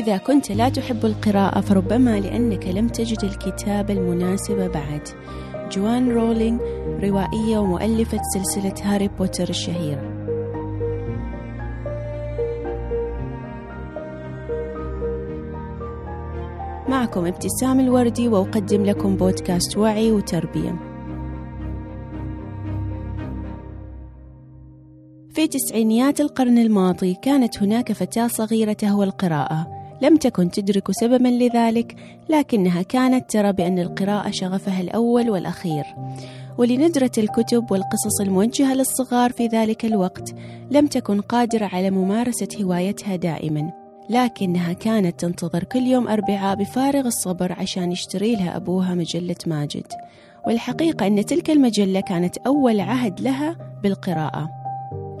إذا كنت لا تحب القراءة فربما لأنك لم تجد الكتاب المناسب بعد. جوان رولينج روائية ومؤلفة سلسلة هاري بوتر الشهيرة. معكم ابتسام الوردي وأقدم لكم بودكاست وعي وتربية. في تسعينيات القرن الماضي كانت هناك فتاة صغيرة تهوى القراءة. لم تكن تدرك سببا لذلك لكنها كانت ترى بأن القراءة شغفها الأول والأخير. ولندرة الكتب والقصص الموجهة للصغار في ذلك الوقت لم تكن قادرة على ممارسة هوايتها دائما. لكنها كانت تنتظر كل يوم أربعاء بفارغ الصبر عشان يشتري لها أبوها مجلة ماجد. والحقيقة أن تلك المجلة كانت أول عهد لها بالقراءة.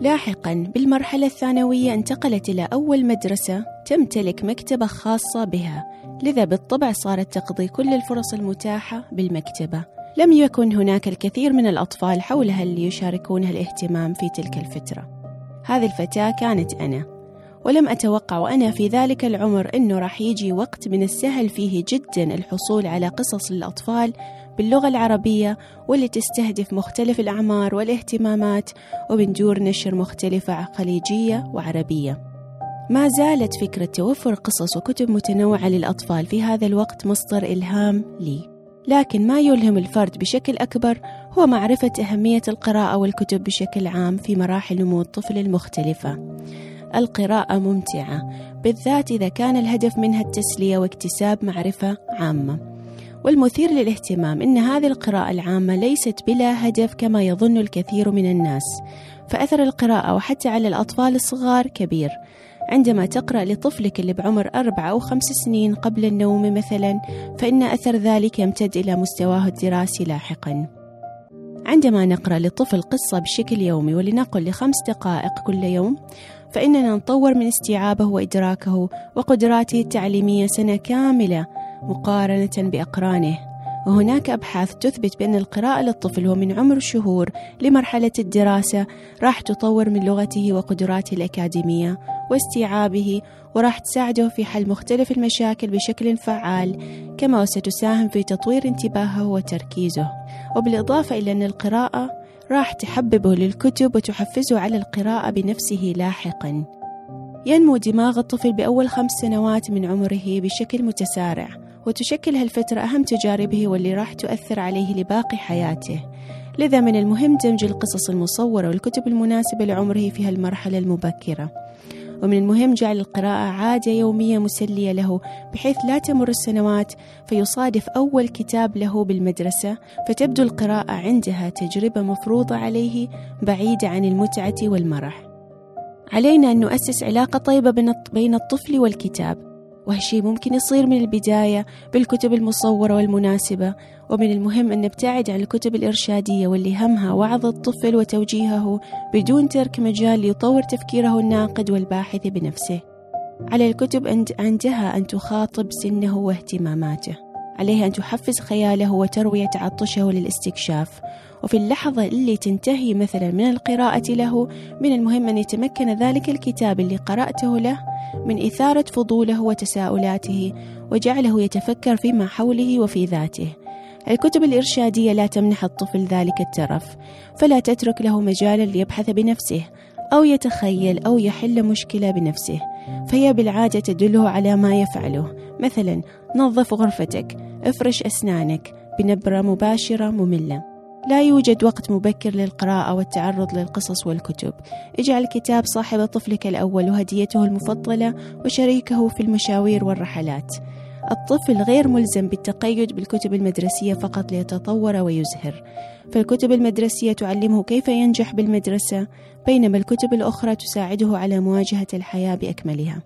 لاحقا بالمرحلة الثانوية انتقلت إلى أول مدرسة تمتلك مكتبة خاصة بها. لذا بالطبع صارت تقضي كل الفرص المتاحة بالمكتبة. لم يكن هناك الكثير من الأطفال حولها اللي يشاركونها الاهتمام في تلك الفترة. هذه الفتاة كانت أنا. ولم أتوقع وأنا في ذلك العمر أنه راح يجي وقت من السهل فيه جدا الحصول على قصص للأطفال باللغة العربية واللي تستهدف مختلف الأعمار والاهتمامات ومن دور نشر مختلفة خليجية وعربية. ما زالت فكرة توفر قصص وكتب متنوعة للأطفال في هذا الوقت مصدر إلهام لي. لكن ما يلهم الفرد بشكل أكبر هو معرفة أهمية القراءة والكتب بشكل عام في مراحل نمو الطفل المختلفة. القراءة ممتعة بالذات إذا كان الهدف منها التسلية واكتساب معرفة عامة. والمثير للاهتمام أن هذه القراءة العامة ليست بلا هدف كما يظن الكثير من الناس فأثر القراءة وحتى على الأطفال الصغار كبير. عندما تقرأ لطفلك اللي بعمر أربع أو خمس سنين قبل النوم مثلا فإن أثر ذلك يمتد إلى مستواه الدراسي لاحقا. عندما نقرأ لطفل قصة بشكل يومي ولنقل لخمس دقائق كل يوم فإننا نطور من استيعابه وإدراكه وقدراته التعليمية سنة كاملة. مقارنة بأقرانه. وهناك أبحاث تثبت بأن القراءة للطفل ومن عمر شهور لمرحلة الدراسة راح تطور من لغته وقدراته الأكاديمية واستيعابه وراح تساعده في حل مختلف المشاكل بشكل فعال كما ستساهم في تطوير انتباهه وتركيزه. وبالإضافة إلى أن القراءة راح تحببه للكتب وتحفزه على القراءة بنفسه لاحقا. ينمو دماغ الطفل بأول خمس سنوات من عمره بشكل متسارع. وتشكل هالفترة أهم تجاربه واللي راح تؤثر عليه لباقي حياته. لذا من المهم دمج القصص المصورة والكتب المناسبة لعمره في هالمرحلة المبكرة. ومن المهم جعل القراءة عادة يومية مسلية له بحيث لا تمر السنوات فيصادف أول كتاب له بالمدرسة فتبدو القراءة عندها تجربة مفروضة عليه بعيدة عن المتعة والمرح. علينا أن نؤسس علاقة طيبة بين الطفل والكتاب. وهالشي ممكن يصير من البداية بالكتب المصورة والمناسبة ومن المهم أن نبتعد عن الكتب الإرشادية واللي همها وعظ الطفل وتوجيهه بدون ترك مجال ليطور تفكيره الناقد والباحث بنفسه. على الكتب عندها أن تخاطب سنه واهتماماته. عليها أن تحفز خياله وتروي تعطشه للاستكشاف. وفي اللحظة اللي تنتهي مثلا من القراءة له من المهم أن يتمكن ذلك الكتاب اللي قرأته له من إثارة فضوله وتساؤلاته وجعله يتفكر فيما حوله وفي ذاته. الكتب الإرشادية لا تمنح الطفل ذلك الترف فلا تترك له مجالا ليبحث بنفسه أو يتخيل أو يحل مشكلة بنفسه فهي بالعادة تدله على ما يفعله. مثلا نظف غرفتك افرش أسنانك بنبرة مباشرة مملة. لا يوجد وقت مبكر للقراءة والتعرض للقصص والكتب. اجعل كتاب صاحب طفلك الأول وهديته المفضلة وشريكه في المشاوير والرحلات. الطفل غير ملزم بالتقيد بالكتب المدرسية فقط ليتطور ويزهر. فالكتب المدرسية تعلمه كيف ينجح بالمدرسة بينما الكتب الأخرى تساعده على مواجهة الحياة بأكملها.